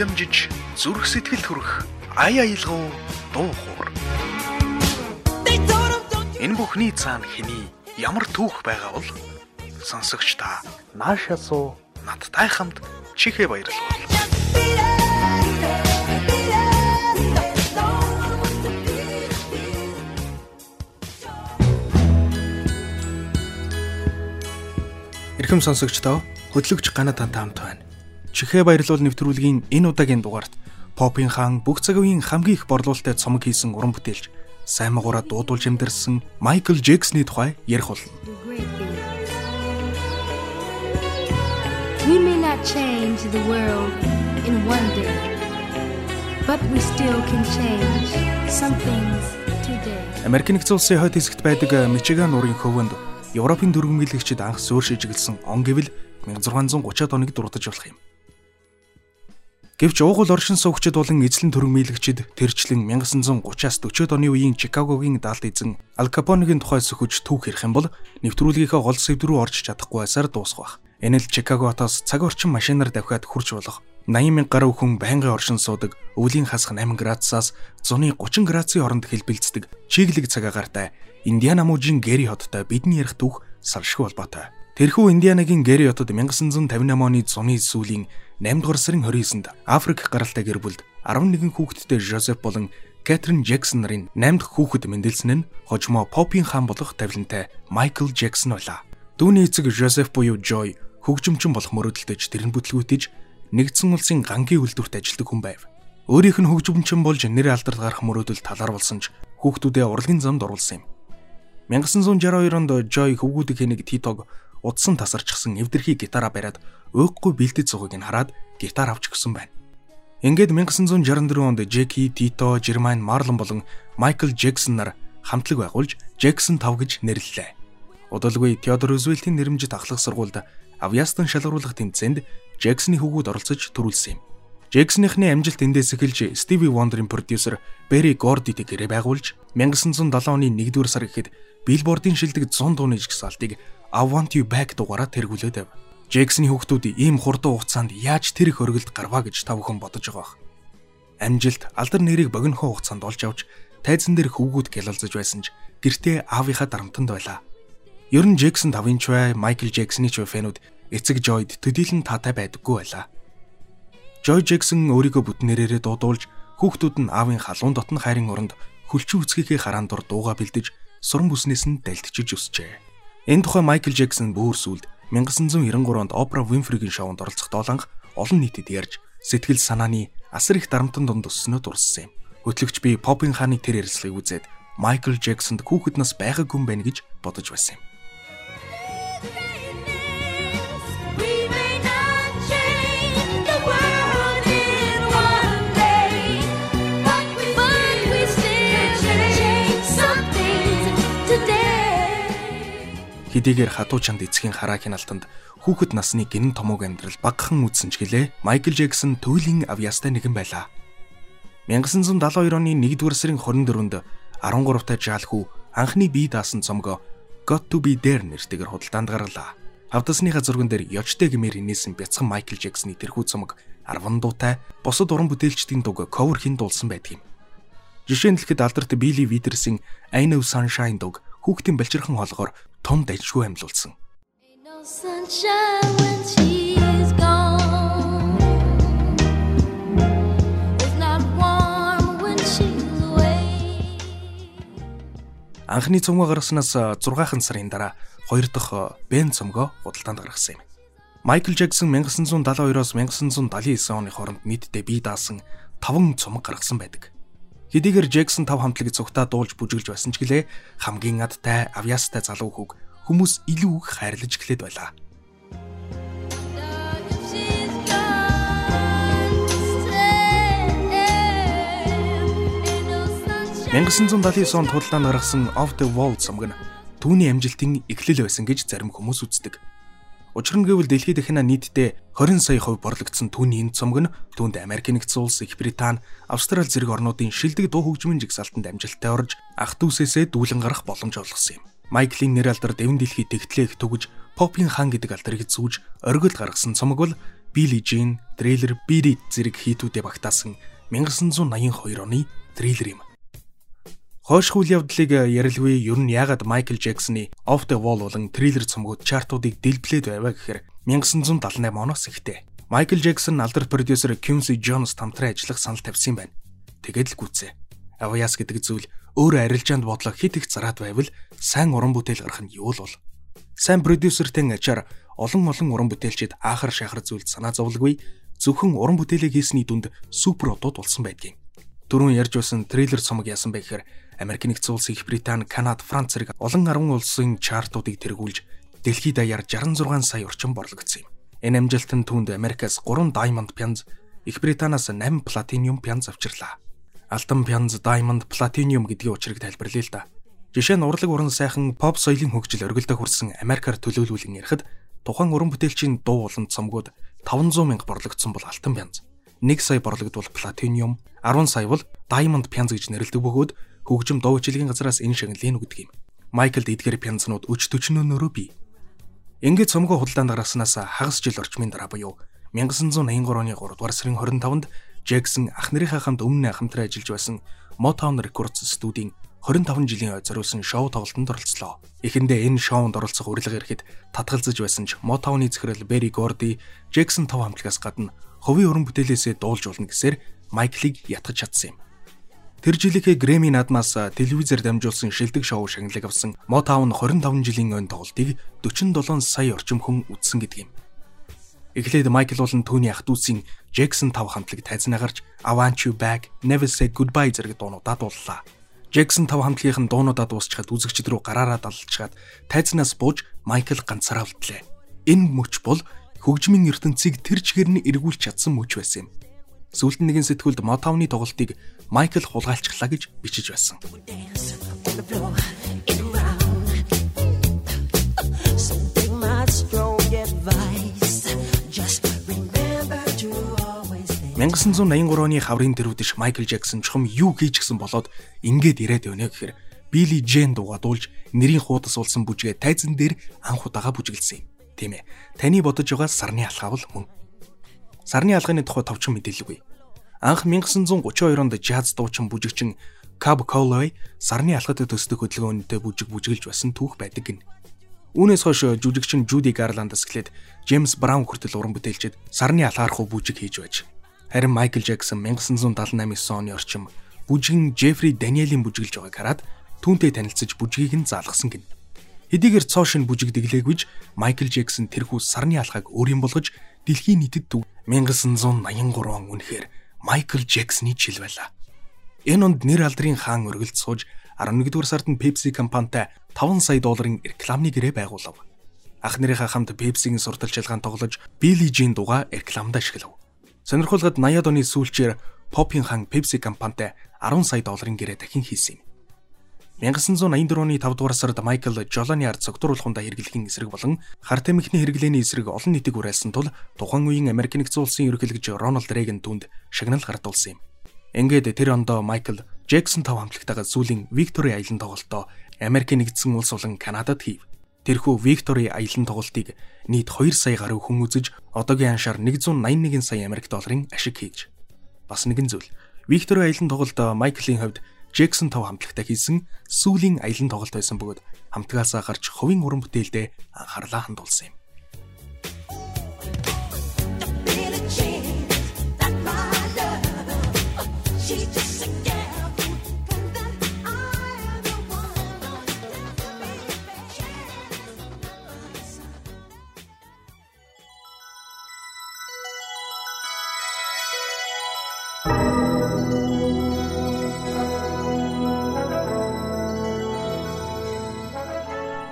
дамжиж зүрх сэтгэл хүрэх ая аялгау дуу хуур. Энэ бүхний цаана хэний ямар түүх байгаа бол сонсогч та наашаасуу надтай хамт чихээ баярлуул. Ирхэм сонсогчдоо хөтлөгч Ганат тантай хамт байна. Чихээ баярлуул нэвтрүүлгийн энэ удаагийн дугаарт Попын хаан бүх цаг үеийн хамгийн их борлуулалттай цомог хийсэн уран бүтээлч сайн магаараа дуудуулж амьдэрсэн Майкл Джексны тухай ярих болно. We may not change the world in one day, but we still can change some things today. Америк нэгдсэн улсын хойд хэсэгт байдаг Мичиган нуурын хөвөнд Европын дөрвөн анх зөөр шижиглсэн он гэвэл 1630-ад оныг дурдж болох юм. Гэвч уугуул оршин суугчид болон эзлэн төрөмийлэгчид тэрчлэн 1930-аас 40-од оны үеийн Чикагогийн даалт эзэн Ал Капоныгийн тухай сөхөж түүх ярих юм бол нэвтрүүлгийнхаа гол сэдв рүү орж чадахгүй байсаар дуусах байх. Энэ л Чикаго хотоос цаг орчин машинаар давхиад хурж болох 80 мянга гаруй хүн байнгын оршин суудаг, өвлийн хасах 8 градусаас зуны 30 градусын хооронд хэлбэлцдэг чиглэг цагаагаартай Индиана мужийн Гэри хоттой бидний ярих түүх салшгүй холбоотой. Тэрхүү Индианагийн Гэри хотод 1958 оны зуны сүүлийн 8 дугаар сарын 29-нд Африк гаралтай гэр бүлд 11 хүүхэдтэй Жозеф болон Кэтрин Джексон нарын 8 дахь хүүхэд мэндэлсэн нь хожимо Попын хаан болох тавилантай Майкл Джексон байлаа. Дүүний эцэг Жозеф буюу Joy хөгжимчин болох мөрөдөлтөж тэрэн бүтлгүүтэж нэгдсэн улсын гангийн үйлдвэрт ажилладаг хүн байв. Өөрийнх нь хөгжимчин болж нэр алдарт гарах мөрөөдөл талар болсон ч хүүхдүүдээ урлагийн замд оруулсан юм. 1962 онд Joy хөвгүүдийг хэнийг Титог удсан тасарчсан эвдэрхий гитараа бариад өөхгүй бэлдэж зугыг нь хараад гитар авч гисэн байна. Ингээд 1964 онд Jackie, Tito, Jermaine Marlon болон Michael Jackson нар хамтлаг байгуулж Jackson 5 гэж нэрлэлээ. Удалгүй Theodore Roosevelt-ийн нэрмжит ахлах сургуульд авьяастан шалгаруулах тэмцээнд Jackson-ы хөвгүүд оролцож төрүүлсэн юм. Jackson-ийнхны амжилт эндээс эхэлж Stevie Wonder-ийн продюсер Barry Gordy-г гэрээ байгуулж 1907 оны 1-р сар гэхэд Billboard-ийн шилдэг 100 дууны жигсаалтыг I Want You Back дугаараар тэргүүлээд байв. Jackson-ы хүүхдүүд ийм хурдан хугацаанд яаж тэр их өргөлд гарваа гэж та бүхэн бодож байгаа бах. Амжилт алдар нэрийг богинохоо хугацаанд олж авч тайзан дээр хөвгүүд гялалзаж байсан ч гэртээ аавынхаа дарамтанд байлаа. Ер нь Jackson 5-ын ч бай, Michael Jackson-ы ч фэнүүд эцэг Joy-д төдийлөн таатай байдаггүй байлаа. Joy Jackson өөрийгөө бүтнээрээ дуудуулж хүүхдүүд нь аавын халуун дотн хайрын оронд хөлчин үцгийнхээ хараан дур дууга бэлдэж суран бүснээс нь дальтчиж өсчээ. Энэ тухай Майкл Джексон бөөр сүлд 1993 онд Опра Винфригийн шоунд оролцох дооланх олон нийтэд ярьж сэтгэл санааны асар их дарамтан дунд өссөнөө дурссан юм. Хөтлөгч би Попын хааны тэр ярилцлагыг үзээд Майкл Джексонд хүүхэд нас байгаагүй юм байна гэж бодож байсан юм. Хэдийгээр хатуу чанд эцгийн хараахийн алтанд хүүхэд насны гинэн томоог амьдрал багахан үдсэн ч гэлээ Майкл Джексон туйлын авьяастай нэгэн байлаа. 1972 оны 1-р сарын 24-нд 13 та жаал хүү анхны бие даасан цомгоо Got to be there нэртэйгээр худалдаанд гарлаа. Авдасныхаа зурган дээр ёчтой гэмээр инээсэн бяцхан Майкл Джексны тэрхүү цомог 10 дуутай бусад уран бүтээлчдийн дуг cover хийн дуулсан байдаг юм. Жишээ нь хэлэхэд алдарт Билли Витерсийн I Know Sunshine дуг хүүхдийн балчирхан хоолгоор том дайжгүй амьлуулсан. Анхны цомгоо гаргаснаас 6хан сарын дараа хоёр дахь Бен цомгоо худалдаанд гаргасан юм. Майкл Джексон 1972-оос 1979 оны хооронд нийтдээ бие даасан 5 цомог гаргасан байдаг. Хэдийгээр Джексон 5 хамтлагийг цугтаа дуулж бүжиглж байсан ч гэлээ хамгийн адтай авьяастай залуу хүүг хүмүүс илүү их хайрлаж эхлэд байлаа. «1979 онд худалдаанд гаргасан Off the Wall цомог нь түүний амжилтын эхлэл байсан гэж зарим хүмүүс үздэг. Учир нь гэвэл дэлхийд дахина нийтдээ 20 сая хувь борлогдсон түүний энэ цомог нь түүнд Америк нэгдсэн улс, Их Британи, Австрали зэрэг орнуудын шилдэг дуу хөгжмийн жигсаалтанд амжилттай орж ах дүүсээсээ дүүлэн гарах боломж олгосон юм. Майклийн нэр алдар дэвэн дэлхий тэгтлээх түгж Попын хаан гэдэг алдрыг зүүж оргил гаргасан цомог бол Billie Jean, Thriller, Beat зэрэг хийтүүдэд багтаасан 1982 оны триллер юм. Хойш үйл явдлыг ярилгүй ер нь яагаад Майкл Джексоны Off the Wall болон Thriller цомгууд чартуудыг дэлбэлээд байваа гэхээр 1978 оноос ихтэй. Майкл Джексон алдарт продюсер Quincy Jones тамтрын ажиллах санал тавьсан байна. Тэгээд л гүцээ. Авьяас гэдэг зүйл өөрөө арилжаанд бодлоо хит их зараад байвал сайн уран бүтээл гарах нь юу л бол. Сайн продюсертэй ачаар олон олон уран бүтээлчид аахар шахар зүйлд санаа зовлгүй зөвхөн уран бүтээлээ хийсний дүнд супер одууд болсон байдгийн. Дөрөв ярьж байсан трейлер цомог яасан бэ гэхээр Америк нэгдсэн улс, Их Британи, Канада, Франц зэрэг олон 10 улсын чартуудыг тэргүүлж дэлхийд даяар 66 сая орчим борлогдсон юм. Энэ амжилтанд түүнд Америкаас 3 Diamond пянз, Их Британаас 8 Platinum пянз авчирлаа. Алтан пянз, Diamond, Platinum гэдгийн учрыг тайлбарлая л да. Жишээ нь урлаг уран сайхан pop соёлын хөгжил өргөлдөө хүрсэн Америкаар төлөөлүүлэн ярихад тухайн уран бүтээлчийн дуу болон цомгууд 500 мянга борлогдсон бол алтан пянз. 1 сая борлогдвол платиниум, 10 сая бол diamond пянз гэж нэрлэдэг бөгөөд хөгжим дуу хичээлийн газраас энэ шагналыг өгдөг юм. Майклд эдгээр пянзнууд өч төчнөөнөөрөө бий. Ингээд цомгоо худалдаанд гаргаснаас хагас жил орчмын дараа буюу 1983 оны 3 дугаар сарын 25-нд Джексон ах нарынхаа хамт өмнө хамтран ажиллаж байсан Motown Records студийн 25 жилийн ой зориулсан шоу тоглолтод оролцлоо. Эхэндээ энэ шоунд оролцох урилга ирэхэд татгалзаж байсан ч Motown-ы захирал Barry Gordy Jackson тав хамтлагаас гадна хувийн уран бүтээлээсээ дуулж болно гэсээр Майклыг ятгах чадсан юм. Тэр жилийнхээ Грэмми наадмаас телевизээр дамжуулсан шилдэг шоу шагналыг авсан Motown 25 жилийн өн тоглолтыг 47 сая орчим хүн үзсэн гэдэг юм. Эхлээд Майкл болон түүний ах дүүсийн Jackson тав хамтлаг тайзнаа гарч I Want You Back, Never Say Goodbye зэрэг дуунуудаа дууллаа. Джексон тав хамтлагийн дуунуудаа дуусчихад үзэгчд рүү гараараа даллчаад тайзнаас бууж Майкл ганцаараа үлдлээ. Энэ мөч бол хөгжмийн ертөнцийг тэр чигээр нь эргүүлж чадсан мөч байсан юм. Сүүлд нэгэн сэтгүүлд Мотавны тоглолтыг Майкл хулгайлцглаа гэж бичиж байсан. Мянган 1983 оны хаврын дэрвдэж Майкл Джексон чухам юу хийж гсэн болоод ингээд ирээд байна гэхээр Билли Джен дууга дуулж нэрийн хуудас уулсан бүжгээ тайзан дээр анх удаага бүжиглсэн юм. Тийм ээ. Таны бодож байгаа сарны алхаа бол мөн. Сарны алхааны тухай товчхон мэдээлэлгүй. Анх 1932 онд жаз дуучин бүжигчин Cab Calloway сарны алхад төсдөг хөдөлгөөнтэй бүжиг бүжиглж байсан түүх байдаг гин. Үүнээс хойш жүжигчин Judy Garland-аас эхлээд James Brown хүртэл уран бүтээлчд сарны алхаархуу бүжиг хийж байж Харин Майкл Джексон 1978 оны орчим бүжгэн Джеффри Даниэлийн бүжиглж байгааг хараад түүнтэй танилцж бүжгийг нь заалгасан гин. Хэдийгээр цоо шин бүжиг дэглээгүй Майкл Джексон тэрхүү сарны алхааг өөрийн болгож дэлхийн нийтэд 1983 он үнэхээр Майкл Джексоны жил байлаа. Энэ онд нэр алдрын хаан өргөлд сууж 11-р сард нь Pepsi компанитай 5 сая долларын рекламны гэрээ байгуулав. Ах нарынхаа хамт Pepsi-гийн сурталчилгаан тоглож Billie Jean дугаа рекламад ашиглав. Сонирхолтой 80-ад оны сүүлчээр Попин хан Pepsi компанитай 10 сая долларын гэрээ дахин хийсэн юм. 1984 оны 5 дугаар сард Майкл Жолоны ард цогтруулахундаа хэрэглэхийн эсрэг болон хар тамхины хэрэглээний эсрэг олон нийтийг уриалсан тул тухайн үеийн Америк нэгдсэн улсын ерөнхийлөгч Рональд Рейган түнд шагнал гардуулсан юм. Ингээд тэр ондоо Майкл Джексон тав хамтлагтайгаа сүүлийн Виктори аялан тоглолтоо Америк нэгдсэн улс болон Канадад хийв. Тэрхүү Виктори аялан тоглолтыг нийт 2 сая гаруй хүн үзэж одоогийн аншаар 181 сая Америк долларын ашиг хийж. Бас нэгэн зүйл. Виктори аялан тоглолт Майклийн хувьд Джексон тав хамтлагтай хийсэн сүүлийн аялан тоглолт байсан бөгөөд хамтгаасаа гарч хувийн уран бүтээлдээ анхаарлаа хандуулсан юм.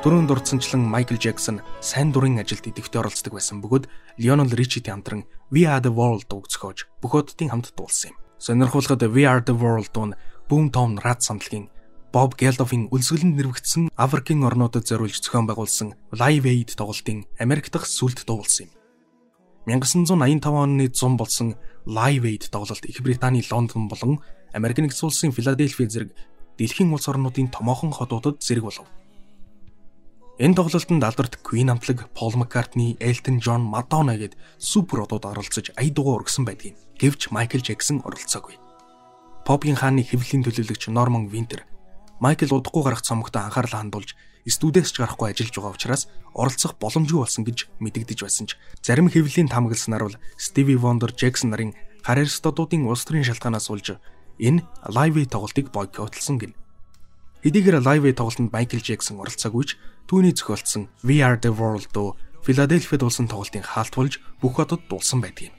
Дөрөв дурдсанчлан Майкл Джексон сайн дурын ажилд идэвхтэй оролцдог байсан бөгөөд Лионел Ричитэй хамтран We Are the World дууг зохиож бүх оддын хамт дуулсан юм. Сонирхолтой We Are the World дуу нь Boomtown Rap самтлагийн Bob Geldof-ын үлсгэлэнд нэрвэгдсэн Африкийн орнуудад зориулж зохион байгуулсан Live Aid тоглолтын Америк дахь сүлд дуулсан юм. 1985 оны 100 болсон Live Aid тоглолт Их Британий Лондон болон Америк нэгдсэн улсын Филадельфи зэрэг дэлхийн улс орнуудын томоохон хотуудад зэрэг болов. Энэ тоглолтод алдарт Queen амтлаг Paul McCartney, Elton John, Madonna гээд супер одууд оролцож ая дугуй ургасан байдгийг. Гэвч Michael Jackson оролцоогүй. Попын хааны хэвлэлийн төлөөлөгч Norman Winter Michael удахгүй гарах цомогтой анхаарлаа хандуулж студиэс ч гарахгүй ажиллаж байгаа учраас оролцох боломжгүй болсон гэж мэдэгдэж байсан ч зарим хэвлэлийн тамгалснаар бол Stevie Wonder, Jackson нарын гар арстодуудын улс төрийн шалтгаанаас улж энэ Live тоглолтыг бойкотлсон гин. Хэдийгээр Live тоглолтод Michael Jackson оролцоогүй ч түүний зохиолдсон We Are the World дуу Филадельфид улсын тоглолтын хаалт болж бүх хотод дулсан байдгийг.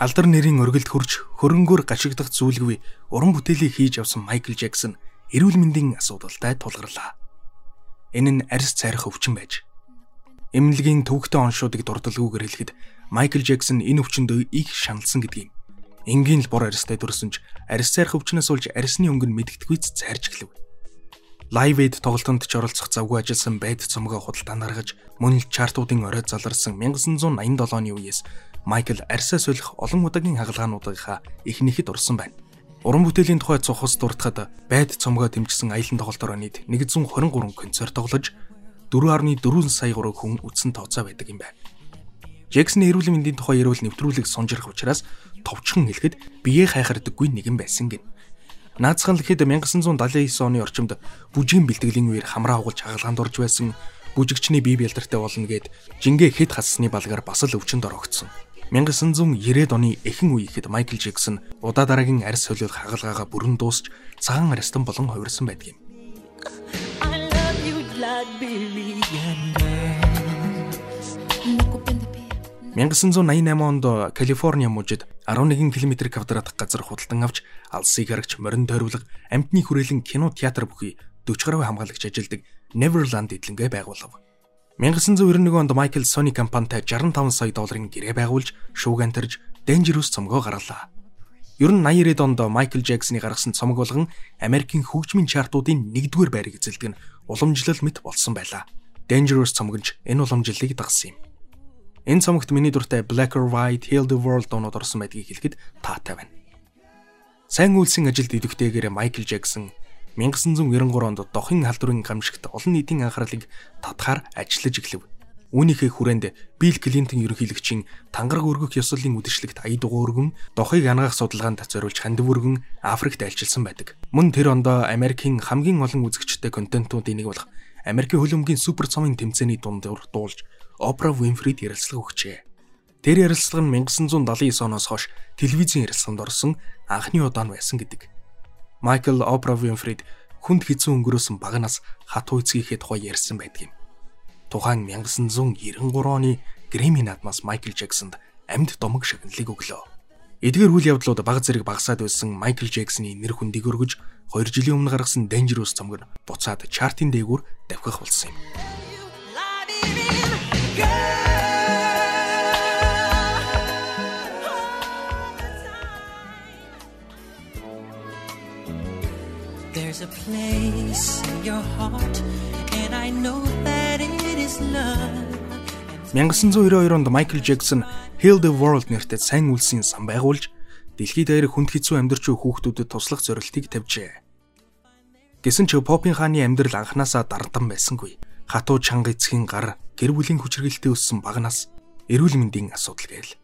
Алдар нэрийн өргөлд хурж хөрөнгөөр гашигдах зүйлгүй уран бүтээлийг хийж явсан Майкл Джексон эрүүл мэндийн асуудалтай тулгарлаа. Энэ нь арьс цайрах өвчин байж. Эмнэлгийн төвөгтэй оншуудыг дурдлагүйгээр хэлэхэд Майкл Джексон энэ өвчнөд их шаналсан гэдгийг. Энгийн л бор арьстай төрсөн ч арьс цайрах өвчнөөс улж арьсны өнгө нь мэдгэдэггүйц цайрж эхлэв. Live Aid тоглолтод ч оролцох завгүй ажилласан байд цомгоо худалдаа наргаж мөн л чартуудын орой заларсан 1987 оны үеэс Майкл арьсаа солих олон удаагийн хагалгаануудынхаа эхнийхэд орсон байна. Уран бүтээлийн тухай цохос дуртахад байд цомгоо дэмжсэн аялан тоглолтоор нийт 123 концерт тоглож 4.4 сая гаруй хүн үзсэн тооцоо байдаг юм байна. Джексон эрүүл мэндийн тухай ярил нэвтрүүлэг сонжирх учраас товчхон хэлэхэд бие хайхардаггүй нэгэн байсан гин. Наацхан л хэд 1979 оны орчимд бүжгийн бэлтгэлийн үеэр хамраа угалж хагалгаанд орж байсан бүжигчний бие бэлдэртэй болно гэд жингээ хэд хассны балгаар бас л өвчнөд орогдсон. 1990-ад оны эхэн үеихэд Майкл Джексон удаа дараагийн арьс солиод хагалгаагаа бүрэн дуусч цагаан арьстан болон хувирсан байдаг юм. 1988 онд Калифорни мужид 11 км квадрат газар худалдан авч алсыг харагч морин тойрволго амтны хүрээлэн кино театр бүхий 40 гаруй хамгаалагч ажилдаг Neverland эдлэнгээ байгуулав. 1991 онд Michael Sony компанитай 65 сая долларын гэрээ байгуулж шууган тарж Dangerous цомгоо гарлаа. Ер нь 80-ад онд Michael Jackson-ы гаргасан цомог болгон Америкийн хөгжмийн чартуудын 1-р байрыг эзэлдэг нь уламжлал мэт болсон байлаа. Dangerous цомог нь энэ уламжлалыг дагсан юм. Энэ цомогт миний дуртай Black or White, Heal the World дуунууд орсон байдгийг хэлэхэд таатай байна. Сайн үйлсийн ажилд идэвхтэйгээр Michael Jackson 1993 онд дохын халдварын гамшигт олон нийтийн анхаарлыг татахаар ажиллаж эхлэв. Үүнийхээ хүрээнд Билл Клинтон ерөнхийлөгчийн тангараг өргөх ёслолын үдэшлэгт ая дугуй өргөн дохыг ангаах судалгаанд зориулж хандив өргөн Африкт альчилсан байдаг. Мөн тэр ондоо Америкийн хамгийн олон үзэгчтэй контентуудын нэг болох Америкийн хөлбөмбөгийн супер цомын тэмцээний дунд дуулж Опра Винфрид ярилцлага өгчээ. Тэр ярилцлага нь 1979 оноос хойш телевизийн ярилцлаганд орсон анхны удаа нь байсан гэдэг. Майкл Опра Винфрид хүнд хэцүү өнгөрөөсөн багнаас хат үйцгийнхээ тухай ярьсан байдаг юм. Тухайн 1993 оны Грэмми наадмаас Майкл Джексонд амьд домог шагналыг өглөө. Эдгээр үйл явдлууд баг зэрэг багасаад байсан Майкл Джексоны нэр хүндийг өргөж 2 жилийн өмнө гаргасан Dangerous цомог нь буцаад чартын дээгүүр давхих болсон юм. There's a place in your heart and I know that it is love. 1992 онд Майкл Джексон Heal the World нэртэй сайн үлсийн сан байгуулж дэлхийд даяар хүнд хэцүү амьдарч буй хүүхдүүдэд туслах зорилтыг тавьжээ. Гэсэн ч попын хааны амьдрал анханасаа дардан байсангүй. Хатуу чанга эцгийн гар, гэр бүлийн хүчирхэлтэй өссөн багнаас эрүүл мэндийн асуудал гээл.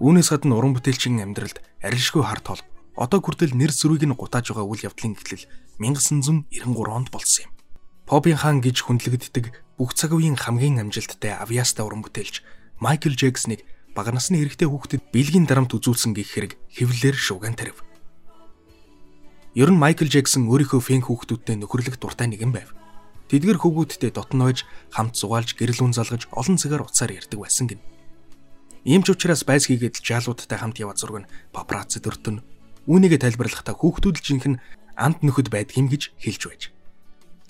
Үүнээс гадна уран бүтээлчин амьдралд арилшгүй хар тол одоо хүртэл нэр сүрийг нь гутааж байгаа үйл явдлын эхлэл 1993 онд болсон юм. Попин хаан гэж хүндлэгддэг бүх цаг үеийн хамгийн амжилттай авиастай уран бүтээлч Майкл Джексоныг бага насны эрэгтэй хүүхдэд бэлгийн дарамт үзүүлсэн гэх хэрэг хэвлэлээр шууган тарив. Ер нь Майкл Джексон өөрийнхөө фэн хүүхдүүдтэй нөхөрлөх дуртай нэгэн байв. Тэдгэр хүүгүүдтэй дотн ойж хамт зугаалж гэрэл үн залгаж олон цагаар уцаар ярьдаг байсан гин. Ийм ч учраас байс хийгээд жаалуудтай хамт яваад зураг нь папарацци дөртөн Үүнийгээ тайлбарлахдаа хүүхдүүд л жинхэнэ амт нөхөд байдаг юм гэж хэлж байж.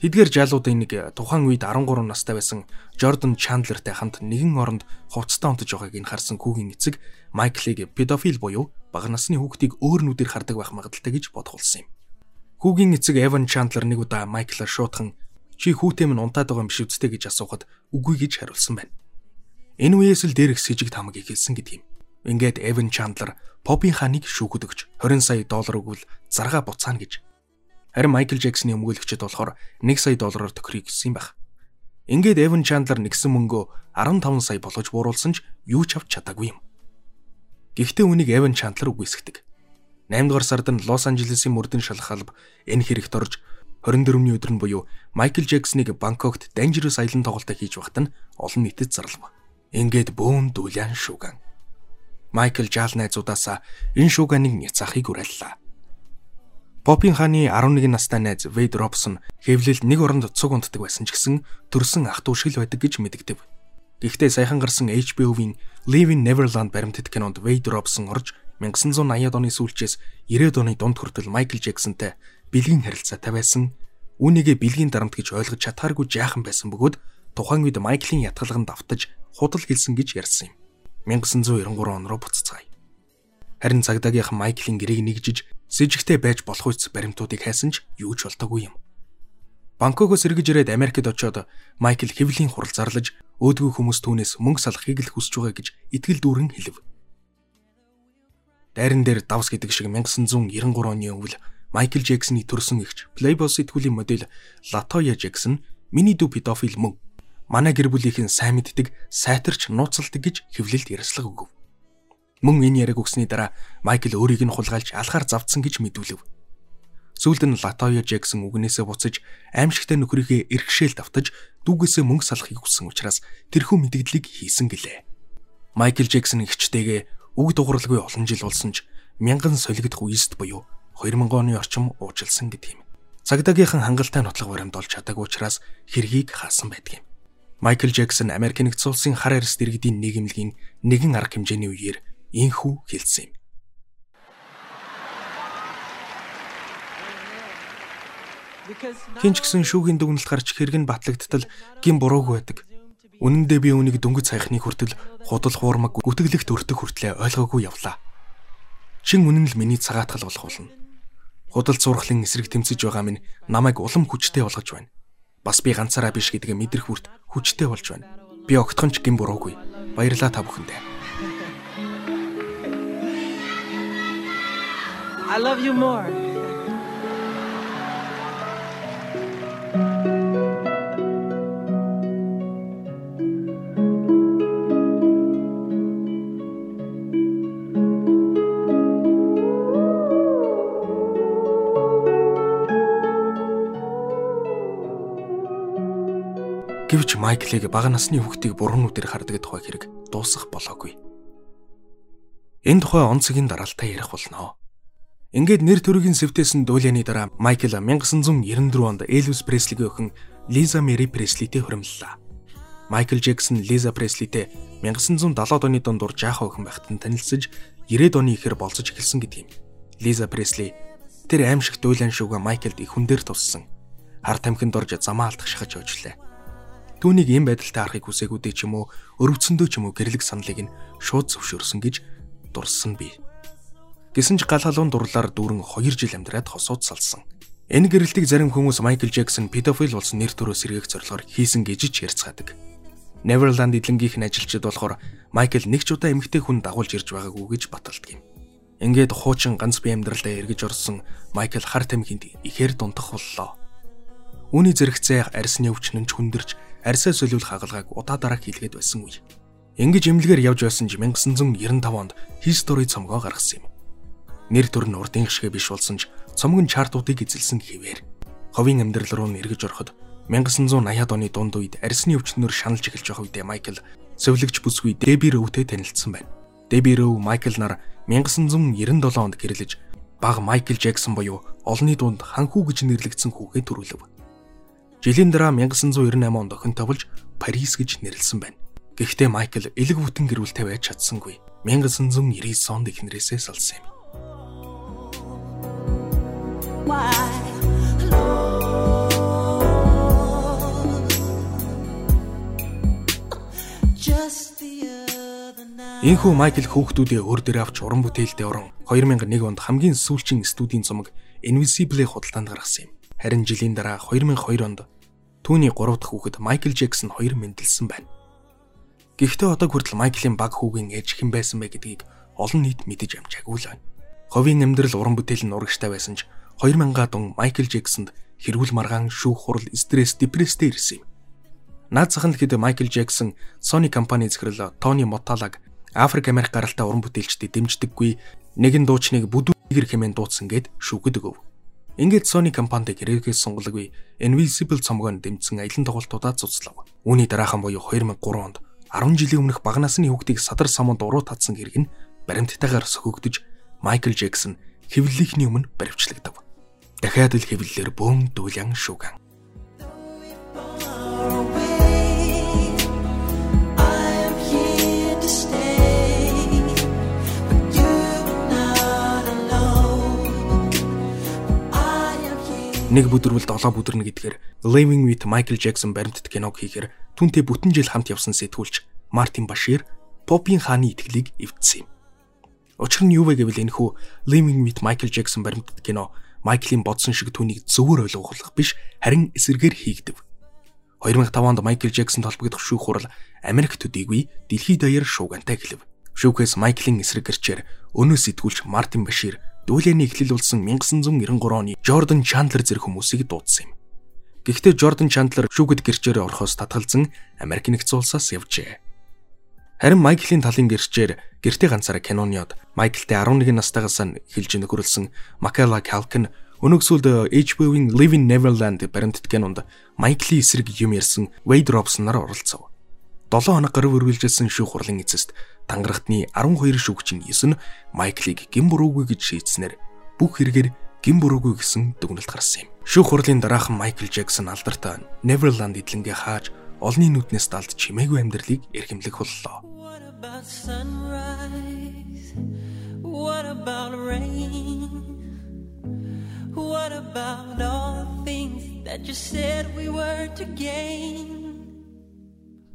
Тэдгээр жалуудын нэг тухайн үед 13 настай байсан Jordan Chandler-тай хамт нэгэн оронд хувцастай унтаж байгааг ин харсан хүүгийн эцэг Майклыг педофил буюу бага насны хүүхдийг өөр нүдээр хардаг байх магадaltaй гэж бодох болсон юм. Хүүгийн эцэг Evan Chandler нэг удаа Майклаар шуудхан Чи хүүтэй минь унтаад байгаа юм биш үсттэй гэж асуухад үгүй гэж хариулсан байна. Энэ үеэс л дээрх сэжиг тамаг ихэлсэн гэдэг юм. Ингээд Эвен Чандлер Поппийн ханыг шүүхэд өгч 20 сая доллар өгвөл заргаа буцаана гэж. Харин Майкл Джексоны өмгөөлөгчд болохоор 1 сая доллараар төхрийг юм байна. Ингээд Эвен Чандлер нэгсэн мөнгөө 15 сая болгож бууруулсан ч юу ч авч чадаагүй юм. Гэхдээ үнийг Эвен Чандлер үгүйсгдэг. 8 дугаар сард нь Лос Анжелесийн мөрдөн шалах алба энэ хэрэгт орж 24-ний өдөр нь буюу Майкл Джексоныг Бангкокт Dangerous Island тоглолтоо хийж багт нь олон нийтэд зарлав. Ингээд бөөн дүүлэн шүүган. Майкл жаал найзуудаасаа энэ шууганыг няцаахыг уриаллаа. Поппин хааны 11 настай найз Вейд Робсон хэвлэл нэг оронд цуг унтдаг байсан ч гэсэн төрсэн ах トゥ шиг л байдаг гэж мэддэг. Гэхдээ саяхан гарсан HBO-ийн Live in Neverland баримтат кинонд Вейд Робсон орж 1980-ад оны сүүлчээс 90-ад оны дунд хүртэл Майкл Джексонтай бэлгийн харилцаатай байсан. Үүнийгээ бэлгийн дарамт гэж ойлгож чадхааргүй жаахан байсан бөгөөд тухайн үед Майклийн ятгалганд давтаж худал хэлсэн гэж ярьсан юм. 1993 он руу буцацгаая. Харин цагдаагийнхан Майклийн гэрээг нэгжиж сэжигтэй байж болох үс баримтуудыг хайсан ч юу ч болтоогүй юм. Бангкокоос эргэж ирээд Америкт очиод Майкл хэвлийн хурал зарлаж өөдгөө хүмүүс түүнээс мөнгө салахыг л хүсэж байгаа гэж итгэл дүүрэн хэлв. Дайран дээр давс гэдэг шиг 1993 оны өвөл Майкл Джексоны төрсөн эгч Playboy сэтгүүлийн модель Latoya Jackson миний дүү педофил мөн манай гэр бүлийнхэн сайн мэддэг сайтарч нууцалдаг гэж хэвлэлд ярьслага өгөв. Мөн энэ яриаг өгсөний дараа Майкл өөрийг нь хулгайлж алхаар завдсан гэж мэдүүлв. Сүүлд нь Latoya Jackson үгнээсээ буцаж аимшигтай нөхрийнхээ эргшээл давтаж дүүгээсээ мөнгө салахыг хүссэн учраас тэрхүү мэдгдлийг хийсэн гэлээ. Майкл Джексон гिचтэйгээ үг дугурлгүй олон жил болсон ч мянган солигдох үеэст буюу 2000 оны орчим уужилсан гэдэг юм. Цагдаагийнхан хангалттай нотлох баримт олж чадаагүй учраас хэргийг хаасан байдаг юм. Майкл Джексон Америк нэгдсэн улсын хар арьс дэргэдийн нийгэмлэгийн нэгэн арга хэмжээний үеэр инхүү хэлсэн юм. Хинч гисэн шүүхийн дүгнэлт гарч хэрэг нь батлагдтал гин буруугүй байдаг. Үнэн дээр би үүнийг дөнгөж саяхны хүртэл худал хуурмаг гүтгэлэгт өртөх хүртлээ ойлгоогүй явлаа. Чин үнэн л миний цагаатгал болох болно. Худал зурхлын эсрэг тэмцэж байгаа минь намайг улам хүчтэй болгож байна. Бас би ганцаараа биш гэдгээ мэдрэх хүрт хүчтэй болж байна. Би огтхонч гин буруугүй. Баярлалаа та бүхэндээ. I love you more. Майклыг бага насны хүүхдийг бурхан нүдээр хардаг тухай хэрэг дуусах болоогүй. Энэ тухай онцгийн дараалтаа ярих болно. Ингээд нэр төрөгийн сэвтээсэн дуулианы дараа Майкл 1994 онд Элвис Преслигийн охин Лиза Мэри Преслитэй хуримллаа. Майкл Джексон Лиза Преслитэй 1970-ад оны дундуур жаахан охин байхад нь танилцсаж 90-ад оны ихэр болцож эхэлсэн гэдэг юм. Лиза Пресли тэр аимшиг дуулиан шүүгээ Майклд их хүн дээр туссан. Хар тамхинд орж замаа алдах шахаж явжлаа. Түүнийг ийм байдалтай харахыг хүсээгүүдээ ч юм уу өрөвцөндөө ч юм уу гэрлэг саналыг нь шууд зөвшөөрсөн гэж дурсан би. Гэсэн ч гал халуун дурлаар дүүрэн 2 жил амьдраад хосууд салсан. Энэ гэрэлтийг зарим хүмүүс Майкл Джексон педофил болсон нэр төрөө сэргээх зорилгоор хийсэн гэж ч ярьцгаадаг. Neverland эдлэнгийнх нь ажилчид болохоор Майкл нэг ч удаа эмгтэй хүн дагуулж ирж байгаагүй гэж баталдаг юм. Ингээд хуучин ганц бие амьдралдаа эргэж орсон Майкл хар тамхинд ихээр дунтах боллоо. Үүний зэрэгцээ арсны өвчнөн ч хүндэрч арьсаа солиулах хагалгааг удаа дараа хийлгээд байсан үе. Ингэж эмнэлгээр явж байсан ч 1995 онд History цомгоо гаргасан юм. Нэр төр нь урдын гიშгэ биш болсон ч нь чартуудыг эзэлсэн хэвээр. Ховын амьдрал руу нэргэж ороход 1980-ад оны дунд үед арьсны өвчнөр шаналж эхэлж байгаа үедээ Майкл сөвлөгч бүсгүй Деби Рөвтэй танилцсан байна. Деби Рөв Майкл нар 1997 онд гэрлэж баг Майкл Джексон буюу олонний дунд ханхүү гэж нэрлэгдсэн хүүгээ төрүүлв. Жилийн дараа 1998 онд охинтой болж Парис гэж нэрлсэн байна. Гэхдээ Майкл элэг бүтэн гэрүүлтэй байж чадсангүй. 1999 онд эхнэрээсээ салсан юм. Энхүү Майкл хүүхдүүдээ өөр дээр авч уран бүтээлдээ орон 2001 онд хамгийн сүүлчийн студийн цомог Invisible худалдаанд гаргасан юм. Харин жилийн дараа 2002 онд Түүний 3 дахь хүүхэд Майкл Джексон хоёр мэндэлсэн байна. Гэхдээ одоо хүртэл Майклийн баг хүүгийн ээж хэн байсан бэ гэдгийг олон нийт мэдэж амжаагүй л байна. Ховийн амьдрал уран бүтээл нь урагштай байсан ч 2000-аад он Майкл Джексонд хэрүүл маргаан шүүх хурал стресс депресстэй ирсэн юм. Наад зах нь хэд Майкл Джексон Sony компани захирал Тони Моталаг Африк Америк гаралтай уран бүтээлчдийг дэмждэггүй нэгэн дуучныг бүдүүгэр хэмээн дуудсан гэд шүүхэд өгөв. Ингээд Sony компанид хэрэгээс сонголгүй Invisible цомгоо дэмжсэн аялан тоглолтуудаа цуцлав. Үүний дараахан буюу 2003 онд 10 жилийн өмнөх бага насны хүүхдийг садар самунд уруу татсан хэрэг нь баримттайгаар сөхөгдөж Майкл Джексон хэвлэлийнхний өмнө баривчлагдав. Дахиад л хэвлэлээр бөөм дүүлэн шүүгэн. Нэг бүдэрвэл долоо бүдэрнэ гэдгээр Living with Michael Jackson баримтат киног хийхээр түнтэй бүтэн жил хамт явсан сэтгүүлч Мартин Башир Попийн хааны итгэлийг эвдсэн юм. Учир нь юу вэ гэвэл энэхүү Living with Michael Jackson баримтат кино Майклийн бодсон шиг түүнийг зөвөр ойлгуулах биш харин эсэргээр хийгдэв. 2005 онд Майкл Джексон толбогдох шүүх хурал Америк төдийгүй дэлхийд даяар шуугантай гэлв. Шүүхээс Майклийн эсрэг гэрчээр өнөө сэтгүүлч Мартин Башир дүүлэний эхлэл болсон 1993 оны Jordan Chandler зэрэг хүмүүсийг дуудсан юм. Гэхдээ Jordan Chandler шүүгэд гэрчээр орохоос татгалзан Америк нэгдсэн улсаас явжээ. Харин Майклийн талын гэрчээр гэртээ ганцаараа киноны од Майклтэй 11 настайгаас нь хэлж нөхөрлсөн Макала Калкин өнөксөлд HBO-ийн Living Neverland баримтат кинонд Майклийн эсрэг юм ярьсан Wade Robson нар оролцов. 7 хоног гарав үргэлжилсэн шүүх хурлын эцэст тангарагтны 12 шүүгчийн 9 нь Майклыг гин буруугүй гэж шийдснээр бүх хэрэгээр гин буруугүй гэсэн дүгнэлт гаргасан юм. Шүүх хурлын дараахан Майкл Джексон алдартай Neverland эдлэнгээ хааж олны нүднээс далд чимээгүй амьдралыг эрхэмлэх боллоо. What about rain? What about all things that you said we were to gain?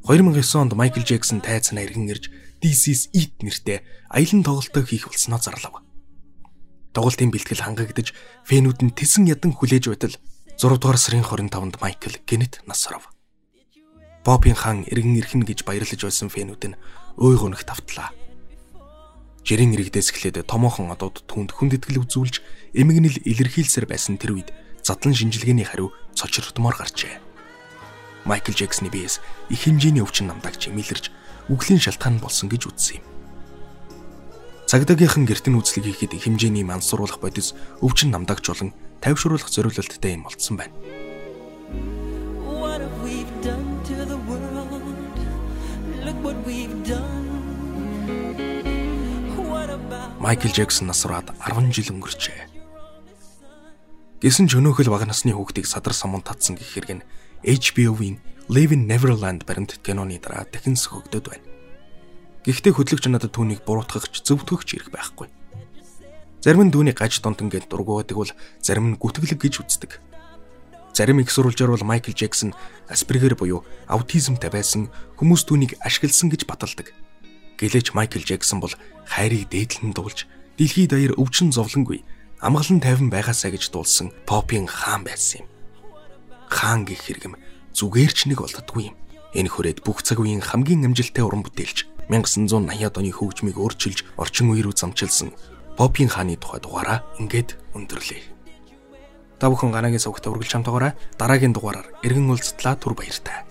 2009 онд Майкл Джексон тайцнаа иргэн ирж This is It нэртэй аялан тоглолтоо хийх болсноо зарлав. Тоглолтын бэлтгэл хангагдаж фэнүүд нь тэсэн ядан хүлээж байтал 6 дугаар сарын 25-нд Майкл гинэт нас оров. Бобийн хаан иргэн ирхэн гэж баярлаж байсан фэнүүд нь ой гоног тавтлаа. Жирийн иргэдээс эхлээд томоохон одууд түнд хүндэтгэл үзүүлж эмгэнэл илэрхийлсээр байсан тэр үед задлан шинжилгээний хариу цочрогдмоор гарчээ. Майкл Джексны биес их хэмжээний өвчин намдаг чимэлэрж үглийн шалтгаан болсон гэж үзсэн юм. Цагдаагийнхан гертэн үзлэг хийхэд хэмжээний мансууруулах бодис өвчин намдагч болон тайвшруулах зориулалттай юм болцсон байна. Майкл Джексон насраад 10 жил өнгөрчээ. Гэсэн ч өнөөхөл бага насны хүүхдийг садар самун татсан гэх хэрэг нь HBO-ийн Living Neverland баримт киноны дараа дахин сөхөгдөд байна. Гэхдээ хөтлөгч надад түүнийг буруутгахч зөвтгөхч ирэх байхгүй. Зарим нь түүний гаж донтон гэж дургуйдаг бол зарим нь гүтгэлэг гэж үздэг. Зарим их сурвалжаар бол Майкл Джексон Аспергер буюу аутизмтай байсан хүмүүс түүнийг ашигласан гэж баталдаг. Гэлээч Майкл Джексон бол хайрыг дээдлэн дуулж дэлхийд даяар өвчин зовлонгүй амгалан тайван байгаасаа гэж дуулсан попын хаан байсан юм. Хаан гэх хэрэгм зүгээр ч нэг болддгүй юм. Энэ хүрээд бүх цаг үеийн хамгийн амжилттай уран бүтээлч 1980-ад оны хөгжмийг өөрчилж орчин үе рүү замчилсан Попийн хааны тухай дугаараа ингээд өндөрлөе. Та бүхэн ганагийн сувгт үргэлж хамтаагаарай. Дараагийн дугаараар эргэн уулзтлаа түр баяртай.